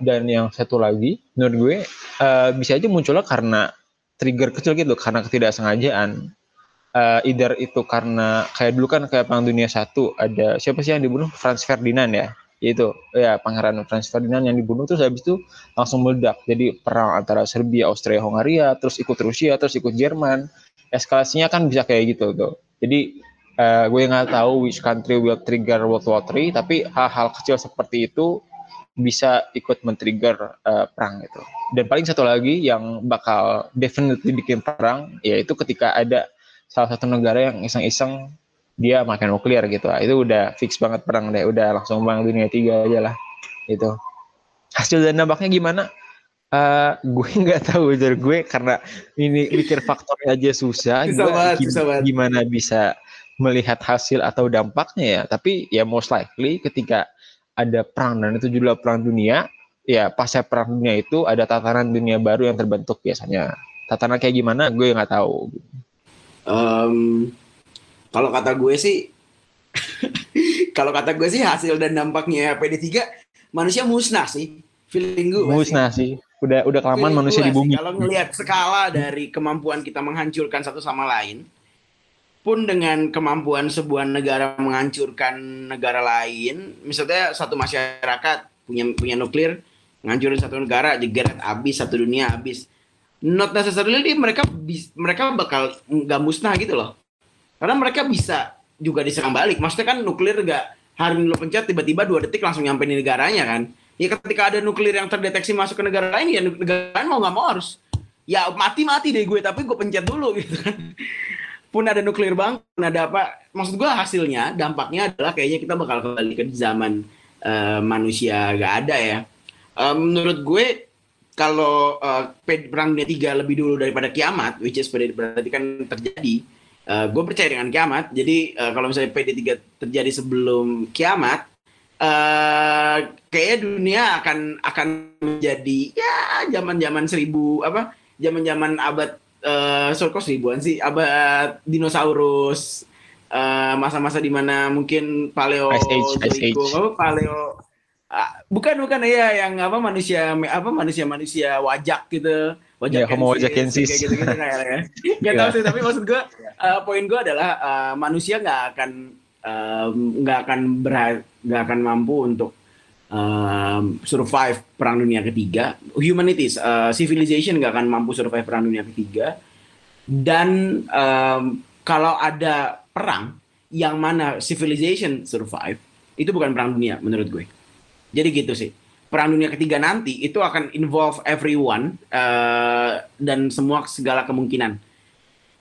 Speaker 4: Dan yang satu lagi menurut gue uh, bisa aja munculnya karena trigger kecil gitu karena ketidaksengajaan. Uh, either itu karena kayak dulu kan kayak perang dunia satu ada siapa sih yang dibunuh? Franz Ferdinand ya itu ya pangeran Franz Ferdinand yang dibunuh terus habis itu langsung meledak. Jadi perang antara Serbia Austria Hongaria terus ikut Rusia terus ikut Jerman. Eskalasinya kan bisa kayak gitu tuh. Jadi uh, gue nggak tahu which country will trigger World War III tapi hal-hal kecil seperti itu bisa ikut men-trigger uh, perang itu. Dan paling satu lagi yang bakal definitely bikin perang yaitu ketika ada salah satu negara yang iseng-iseng dia makan nuklir gitu. Ah, itu udah fix banget perang deh. Udah langsung perang dunia tiga aja lah itu hasil dan dampaknya gimana? Uh, gue nggak tahu dari gue karena ini mikir faktornya aja susah, susah banget, gimana, susah banget. gimana bisa melihat hasil atau dampaknya ya. Tapi ya most likely ketika ada perang dan itu juga perang dunia ya pasca perang dunia itu ada tatanan dunia baru yang terbentuk biasanya. Tatanan kayak gimana? Gue nggak tahu.
Speaker 3: Um, kalau kata gue sih kalau kata gue sih hasil dan dampaknya PD3 manusia musnah sih. Feeling gue.
Speaker 4: Musnah sih. Udah udah kelamaan manusia di bumi.
Speaker 3: Kalau ngelihat skala dari kemampuan kita menghancurkan satu sama lain, pun dengan kemampuan sebuah negara menghancurkan negara lain, misalnya satu masyarakat punya punya nuklir, ngancurin satu negara, jegeret habis satu dunia habis. Not necessarily mereka mereka bakal nggak musnah gitu loh. Karena mereka bisa juga diserang balik. Maksudnya kan nuklir nggak hari lo pencet tiba-tiba dua detik langsung nyampe di negaranya kan. Ya ketika ada nuklir yang terdeteksi masuk ke negara lain ya negara lain mau nggak mau harus ya mati-mati deh gue tapi gue pencet dulu gitu kan. Pun ada nuklir bang, pun ada apa? Maksud gue hasilnya dampaknya adalah kayaknya kita bakal kembali ke zaman uh, manusia gak ada ya. Uh, menurut gue kalau uh, perang dunia tiga lebih dulu daripada kiamat, which is berarti kan terjadi uh, eh, gue percaya dengan kiamat. Jadi uh, kalau misalnya PD3 terjadi sebelum kiamat, uh, kayaknya dunia akan akan menjadi ya zaman-zaman seribu apa? Zaman-zaman abad uh, sorry kok seribuan sih, abad dinosaurus, masa-masa uh, di mana mungkin paleo,
Speaker 4: Ice Age, Ice Age.
Speaker 3: Apa, paleo uh, bukan bukan ya yang apa manusia apa manusia manusia wajak gitu
Speaker 4: wajah yeah, homo wajakensis
Speaker 3: kayak kayak ya. Nggak tahu sih tapi maksud gue uh, poin gue adalah uh, manusia nggak akan nggak uh, akan nggak akan mampu untuk um, survive perang dunia ketiga. Humanities uh, civilization nggak akan mampu survive perang dunia ketiga. Dan um, kalau ada perang yang mana civilization survive itu bukan perang dunia menurut gue. Jadi gitu sih perang dunia ketiga nanti itu akan involve everyone uh, dan semua segala kemungkinan.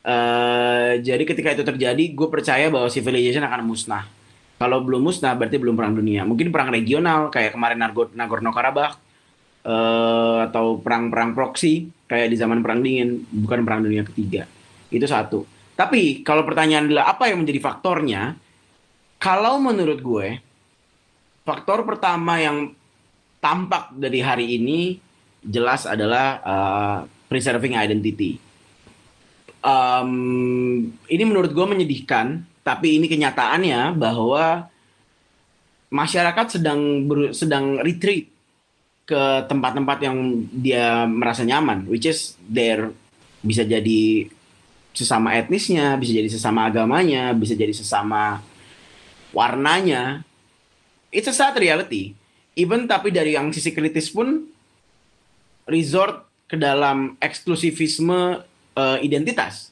Speaker 3: Uh, jadi ketika itu terjadi, gue percaya bahwa civilization akan musnah. Kalau belum musnah, berarti belum perang dunia. Mungkin perang regional kayak kemarin Nagorno Karabakh uh, atau perang-perang proxy kayak di zaman perang dingin, bukan perang dunia ketiga. Itu satu. Tapi kalau pertanyaan adalah apa yang menjadi faktornya? Kalau menurut gue, faktor pertama yang tampak dari hari ini jelas adalah uh, preserving identity. Um, ini menurut gue menyedihkan, tapi ini kenyataannya bahwa masyarakat sedang ber, sedang retreat ke tempat-tempat yang dia merasa nyaman, which is there bisa jadi sesama etnisnya, bisa jadi sesama agamanya, bisa jadi sesama warnanya. It's a sad reality even tapi dari yang sisi kritis pun resort ke dalam eksklusivisme uh, identitas.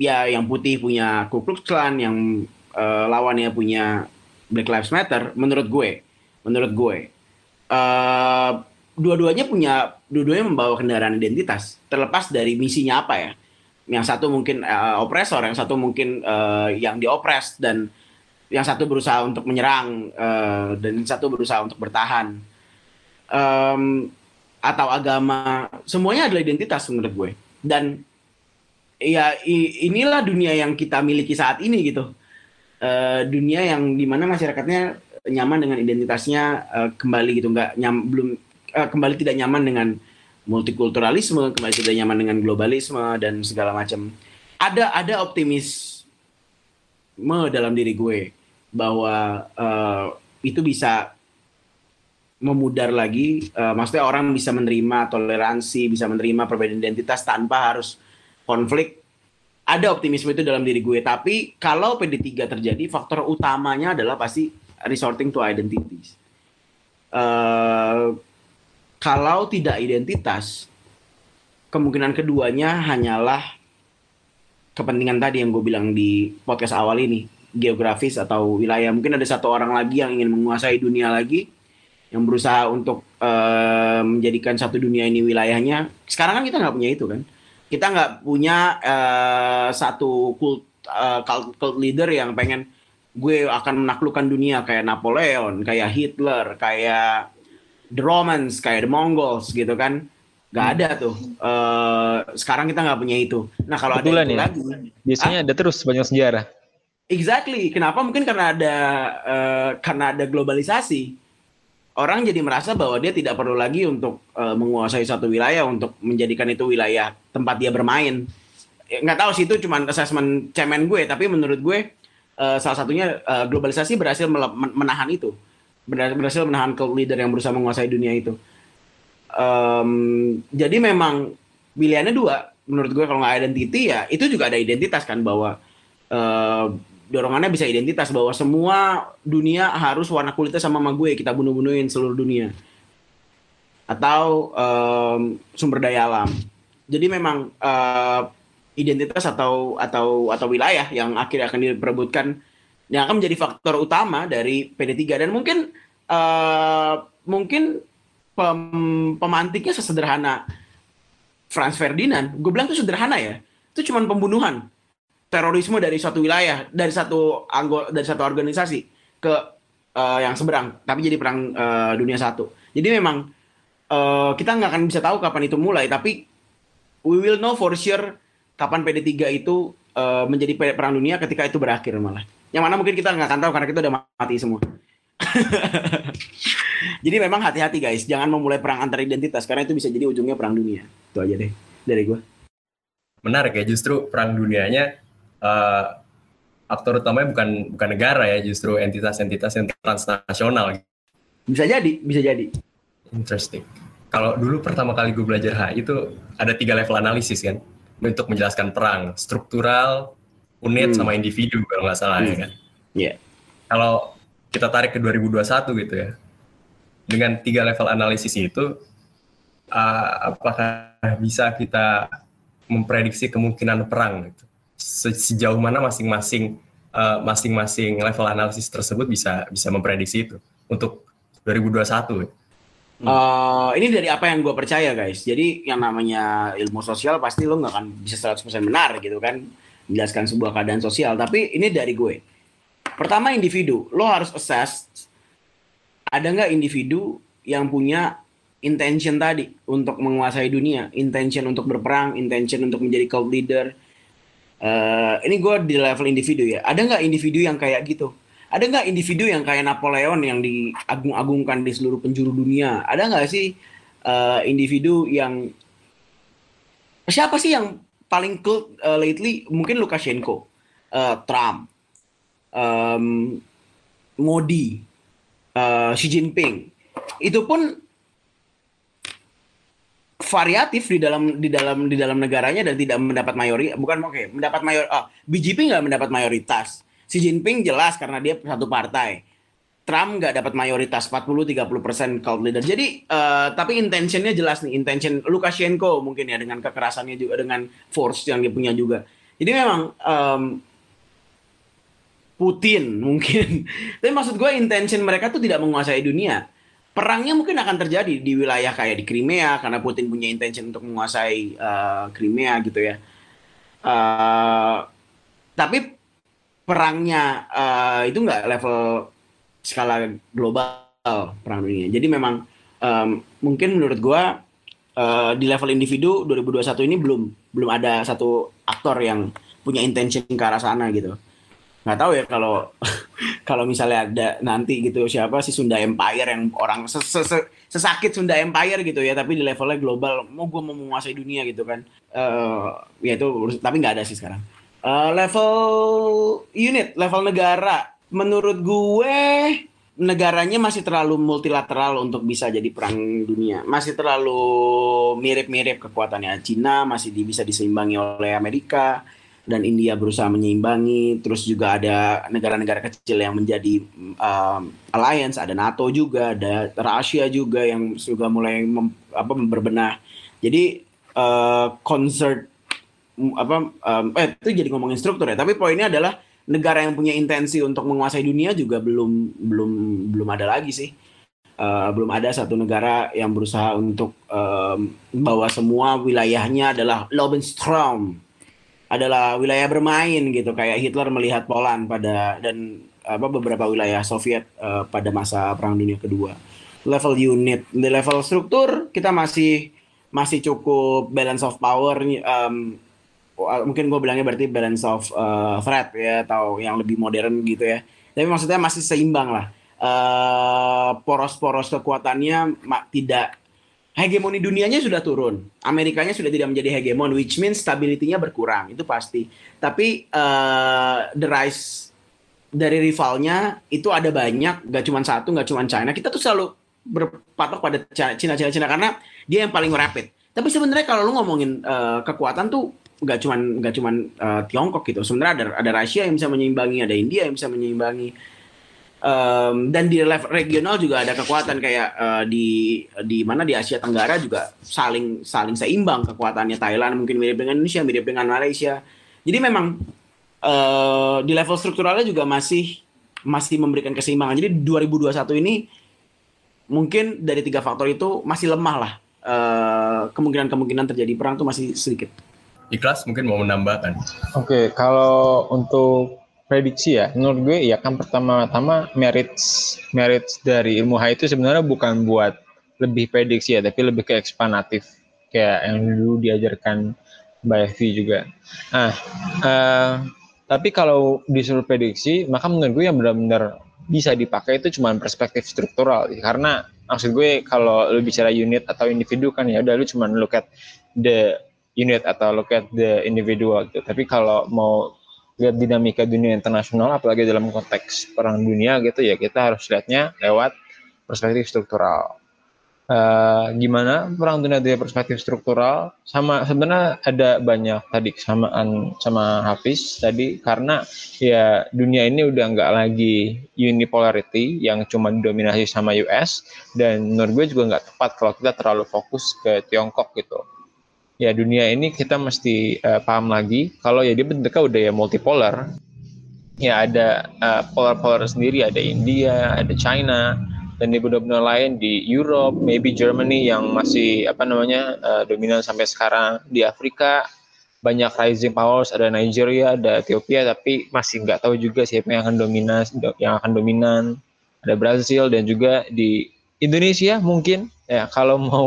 Speaker 3: Ya, yang putih punya Ku Klux Klan, yang uh, lawannya punya Black Lives Matter. Menurut gue, menurut gue, uh, dua-duanya punya, dua-duanya membawa kendaraan identitas. Terlepas dari misinya apa ya. Yang satu mungkin uh, opresor, yang satu mungkin uh, yang diopres dan yang satu berusaha untuk menyerang uh, dan satu berusaha untuk bertahan. Um, atau agama semuanya adalah identitas menurut gue. Dan ya inilah dunia yang kita miliki saat ini gitu. Uh, dunia yang di mana masyarakatnya nyaman dengan identitasnya uh, kembali gitu. Nggak nyam belum uh, kembali tidak nyaman dengan multikulturalisme kembali tidak nyaman dengan globalisme dan segala macam. Ada ada optimisme dalam diri gue bahwa uh, itu bisa memudar lagi, uh, maksudnya orang bisa menerima toleransi, bisa menerima perbedaan identitas tanpa harus konflik. Ada optimisme itu dalam diri gue, tapi kalau PD3 terjadi, faktor utamanya adalah pasti resorting to identities. Uh, kalau tidak identitas, kemungkinan keduanya hanyalah kepentingan tadi yang gue bilang di podcast awal ini geografis atau wilayah. Mungkin ada satu orang lagi yang ingin menguasai dunia lagi, yang berusaha untuk uh, menjadikan satu dunia ini wilayahnya. Sekarang kan kita nggak punya itu kan. Kita nggak punya uh, satu cult, uh, cult, cult leader yang pengen gue akan menaklukkan dunia kayak Napoleon, kayak Hitler, kayak the Romans, kayak the Mongols gitu kan. Gak ada tuh. Uh, sekarang kita nggak punya itu. Nah kalau ada itu ya.
Speaker 4: lagi, biasanya ah, ada terus banyak sejarah.
Speaker 3: Exactly. Kenapa? Mungkin karena ada uh, karena ada globalisasi. Orang jadi merasa bahwa dia tidak perlu lagi untuk uh, menguasai satu wilayah untuk menjadikan itu wilayah tempat dia bermain. Ya, nggak tahu sih itu cuma assessment cemen gue, tapi menurut gue uh, salah satunya uh, globalisasi berhasil menahan itu, berhasil menahan cult leader yang berusaha menguasai dunia itu. Um, jadi memang pilihannya dua, menurut gue kalau nggak identity ya itu juga ada identitas kan bahwa uh, dorongannya bisa identitas bahwa semua dunia harus warna kulitnya sama sama gue kita bunuh-bunuhin seluruh dunia atau um, sumber daya alam. Jadi memang uh, identitas atau atau atau wilayah yang akhirnya akan diperebutkan yang akan menjadi faktor utama dari PD3 dan mungkin uh, mungkin pem, pemantiknya sesederhana Franz Ferdinand. Gue bilang itu sederhana ya. Itu cuma pembunuhan terorisme dari suatu wilayah, dari satu anggota dari satu organisasi ke uh, yang seberang, tapi jadi perang uh, dunia satu. Jadi memang uh, kita nggak akan bisa tahu kapan itu mulai, tapi we will know for sure kapan PD3 itu uh, menjadi perang dunia ketika itu berakhir malah. Yang mana mungkin kita nggak akan tahu karena kita udah mati semua. jadi memang hati-hati guys, jangan memulai perang antar identitas karena itu bisa jadi ujungnya perang dunia. Itu aja deh dari gue.
Speaker 2: Menarik ya, justru perang dunianya uh, aktor utamanya bukan bukan negara ya, justru entitas-entitas yang transnasional.
Speaker 3: Bisa jadi, bisa jadi.
Speaker 2: Interesting. Kalau dulu pertama kali gue belajar HI itu ada tiga level analisis kan untuk menjelaskan perang, struktural, unit, hmm. sama individu kalau nggak salah ya hmm. ya kan.
Speaker 3: Iya. Yeah.
Speaker 2: Kalau kita tarik ke 2021 gitu ya, dengan tiga level analisis itu, uh, apakah bisa kita memprediksi kemungkinan perang gitu? Sejauh mana masing-masing uh, masing-masing level analisis tersebut bisa bisa memprediksi itu untuk 2021.
Speaker 3: Hmm. Uh, ini dari apa yang gue percaya guys. Jadi yang namanya ilmu sosial pasti lo nggak akan bisa 100% benar gitu kan menjelaskan sebuah keadaan sosial. Tapi ini dari gue. Pertama individu, lo harus assess ada nggak individu yang punya intention tadi untuk menguasai dunia, intention untuk berperang, intention untuk menjadi cult leader, uh, ini gue di level individu ya. Ada nggak individu yang kayak gitu? Ada nggak individu yang kayak Napoleon yang diagung-agungkan di seluruh penjuru dunia? Ada nggak sih uh, individu yang siapa sih yang paling cult uh, lately? Mungkin Lukashenko, uh, Trump, um, Modi, uh, Xi Jinping. Itu pun variatif di dalam di dalam di dalam negaranya dan tidak mendapat mayoritas bukan oke okay, mendapat mayor oh, BJP nggak mendapat mayoritas. Xi Jinping jelas karena dia satu partai. Trump nggak dapat mayoritas 40-30 persen cult leader. Jadi uh, tapi intentionnya jelas nih intention Lukashenko mungkin ya dengan kekerasannya juga dengan force yang dia punya juga. Jadi memang um, Putin mungkin. Tapi maksud gue intention mereka tuh tidak menguasai dunia perangnya mungkin akan terjadi di wilayah kayak di Crimea karena Putin punya intention untuk menguasai uh, Crimea gitu ya. Uh, tapi perangnya uh, itu nggak level skala global perang dunia. Jadi memang um, mungkin menurut gua uh, di level individu 2021 ini belum belum ada satu aktor yang punya intention ke arah sana gitu nggak tahu ya kalau kalau misalnya ada nanti gitu siapa sih Sunda Empire yang orang ses -ses sesakit Sunda Empire gitu ya tapi di levelnya global mau gue mau menguasai dunia gitu kan. Uh, ya itu tapi nggak ada sih sekarang. Uh, level unit level negara. Menurut gue negaranya masih terlalu multilateral untuk bisa jadi perang dunia. Masih terlalu mirip-mirip kekuatannya Cina masih bisa diseimbangi oleh Amerika dan India berusaha menyeimbangi. Terus juga ada negara-negara kecil yang menjadi um, alliance, ada NATO juga, ada Rusia juga yang juga mulai mem, apa berbenah. Jadi uh, concert apa um, eh itu jadi ngomongin struktur ya. Tapi poinnya adalah negara yang punya intensi untuk menguasai dunia juga belum belum belum ada lagi sih. Uh, belum ada satu negara yang berusaha untuk um, bahwa semua wilayahnya adalah Lobenstrom adalah wilayah bermain gitu kayak Hitler melihat Poland pada dan apa beberapa wilayah Soviet uh, pada masa Perang Dunia Kedua. Level unit, di level struktur kita masih masih cukup balance of power um, mungkin gue bilangnya berarti balance of uh, threat ya atau yang lebih modern gitu ya. Tapi maksudnya masih seimbang lah. Uh, poros-poros kekuatannya tidak hegemoni dunianya sudah turun. Amerikanya sudah tidak menjadi hegemon, which means stability-nya berkurang. Itu pasti. Tapi uh, the rise dari rivalnya itu ada banyak, gak cuma satu, gak cuma China. Kita tuh selalu berpatok pada Cina, Cina, Cina karena dia yang paling rapid. Tapi sebenarnya kalau lu ngomongin uh, kekuatan tuh nggak cuman nggak cuman uh, Tiongkok gitu. Sebenarnya ada ada Rusia yang bisa menyeimbangi, ada India yang bisa menyeimbangi. Um, dan di level regional juga ada kekuatan kayak uh, di di mana di Asia Tenggara juga saling saling seimbang kekuatannya Thailand mungkin mirip dengan Indonesia, mirip dengan Malaysia. Jadi memang uh, di level strukturalnya juga masih masih memberikan keseimbangan. Jadi 2021 ini mungkin dari tiga faktor itu masih lemah lah. kemungkinan-kemungkinan uh, terjadi perang tuh masih sedikit.
Speaker 2: Ikhlas mungkin mau menambahkan.
Speaker 4: Oke, okay, kalau untuk prediksi ya, menurut gue ya kan pertama-tama merits merits dari ilmu H itu sebenarnya bukan buat lebih prediksi ya, tapi lebih ke eksplanatif kayak yang dulu diajarkan Mbak Evi juga. Nah, uh, tapi kalau disuruh prediksi, maka menurut gue yang benar-benar bisa dipakai itu cuma perspektif struktural karena maksud gue kalau lu bicara unit atau individu kan ya udah lu cuma look at the unit atau look at the individual gitu. Tapi kalau mau lihat dinamika dunia internasional apalagi dalam konteks perang dunia gitu ya kita harus lihatnya lewat perspektif struktural. Uh, gimana perang dunia dari perspektif struktural sama sebenarnya ada banyak tadi kesamaan sama Hafiz tadi karena ya dunia ini udah nggak lagi unipolarity yang cuma didominasi sama US dan menurut gue juga nggak tepat kalau kita terlalu fokus ke Tiongkok gitu ya dunia ini kita mesti uh, paham lagi kalau ya dia bentuknya udah ya multipolar. Ya ada uh, polar-polar sendiri ada India ada China dan di benua-benua lain di Europe maybe Germany yang masih apa namanya uh, dominan sampai sekarang di Afrika banyak rising powers ada Nigeria ada Ethiopia tapi masih nggak tahu juga siapa yang akan dominan yang akan dominan. Ada Brazil dan juga di Indonesia mungkin ya kalau mau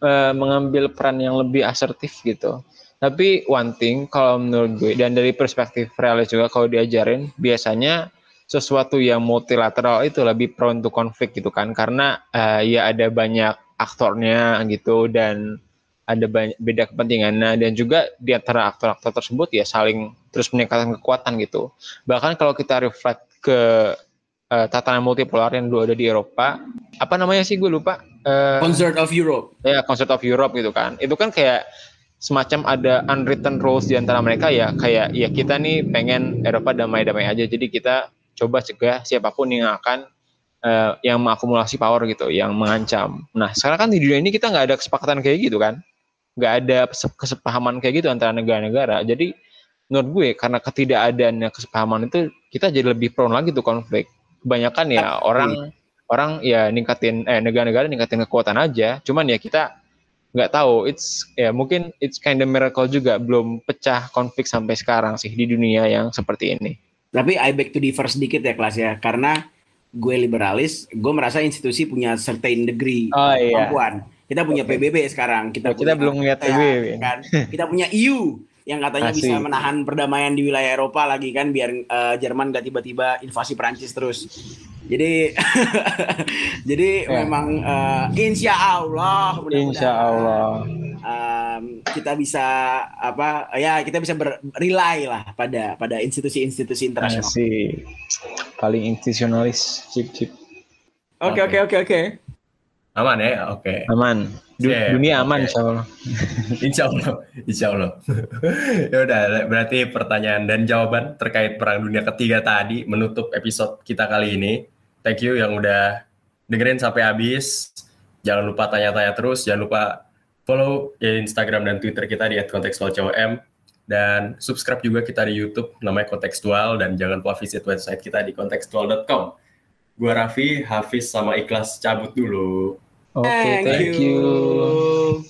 Speaker 4: uh, mengambil peran yang lebih asertif gitu. Tapi one thing kalau menurut gue dan dari perspektif realis juga kalau diajarin biasanya sesuatu yang multilateral itu lebih prone to konflik gitu kan karena uh, ya ada banyak aktornya gitu dan ada banyak beda kepentingannya dan juga di antara aktor-aktor tersebut ya saling terus meningkatkan kekuatan gitu. Bahkan kalau kita reflect ke uh, tatanan multipolar yang dulu ada di Eropa. Apa namanya sih gue lupa.
Speaker 3: Uh, Concert of Europe.
Speaker 4: Ya, Concert of Europe gitu kan. Itu kan kayak semacam ada unwritten rules di antara mereka ya kayak ya kita nih pengen Eropa damai-damai aja jadi kita coba cegah siapa pun yang akan uh, yang mengakumulasi power gitu yang mengancam nah sekarang kan di dunia ini kita nggak ada kesepakatan kayak gitu kan nggak ada kesepahaman kayak gitu antara negara-negara jadi menurut gue karena ketidakadaannya kesepahaman itu kita jadi lebih prone lagi tuh konflik kebanyakan ya orang orang ya ningkatin eh negara-negara ningkatin kekuatan aja. Cuman ya kita nggak tahu. It's ya mungkin it's kind of miracle juga. Belum pecah konflik sampai sekarang sih di dunia yang seperti ini.
Speaker 3: Tapi I back to differ sedikit ya kelas ya. Karena gue liberalis gue merasa institusi punya certain degree oh, iya. kemampuan. Kita punya okay. PBB sekarang. Kita
Speaker 4: oh, kita belum lihat PBB
Speaker 3: kan? kita punya EU yang katanya Asik. bisa menahan perdamaian di wilayah Eropa lagi kan biar uh, Jerman gak tiba-tiba invasi Perancis terus. Jadi jadi ya. memang uh, insya Allah
Speaker 4: insya Allah
Speaker 3: um, kita bisa apa ya kita bisa berrely lah pada pada institusi-institusi internasional.
Speaker 4: Asik. Paling institusionalis chip chip.
Speaker 3: Oke oke oke oke.
Speaker 2: Aman ya, oke. Okay.
Speaker 4: Aman. Du yeah, dunia aman okay. insya Allah.
Speaker 2: insya Allah, insya Allah. ya udah, berarti pertanyaan dan jawaban terkait perang dunia ketiga tadi menutup episode kita kali ini. Thank you yang udah dengerin sampai habis. Jangan lupa tanya-tanya terus, jangan lupa follow ya Instagram dan Twitter kita di @kontekstualcom dan subscribe juga kita di YouTube namanya Kontekstual dan jangan lupa visit website kita di kontekstual.com. Gua Raffi, Hafiz sama Ikhlas cabut dulu.
Speaker 4: Okay, thank, thank you. you.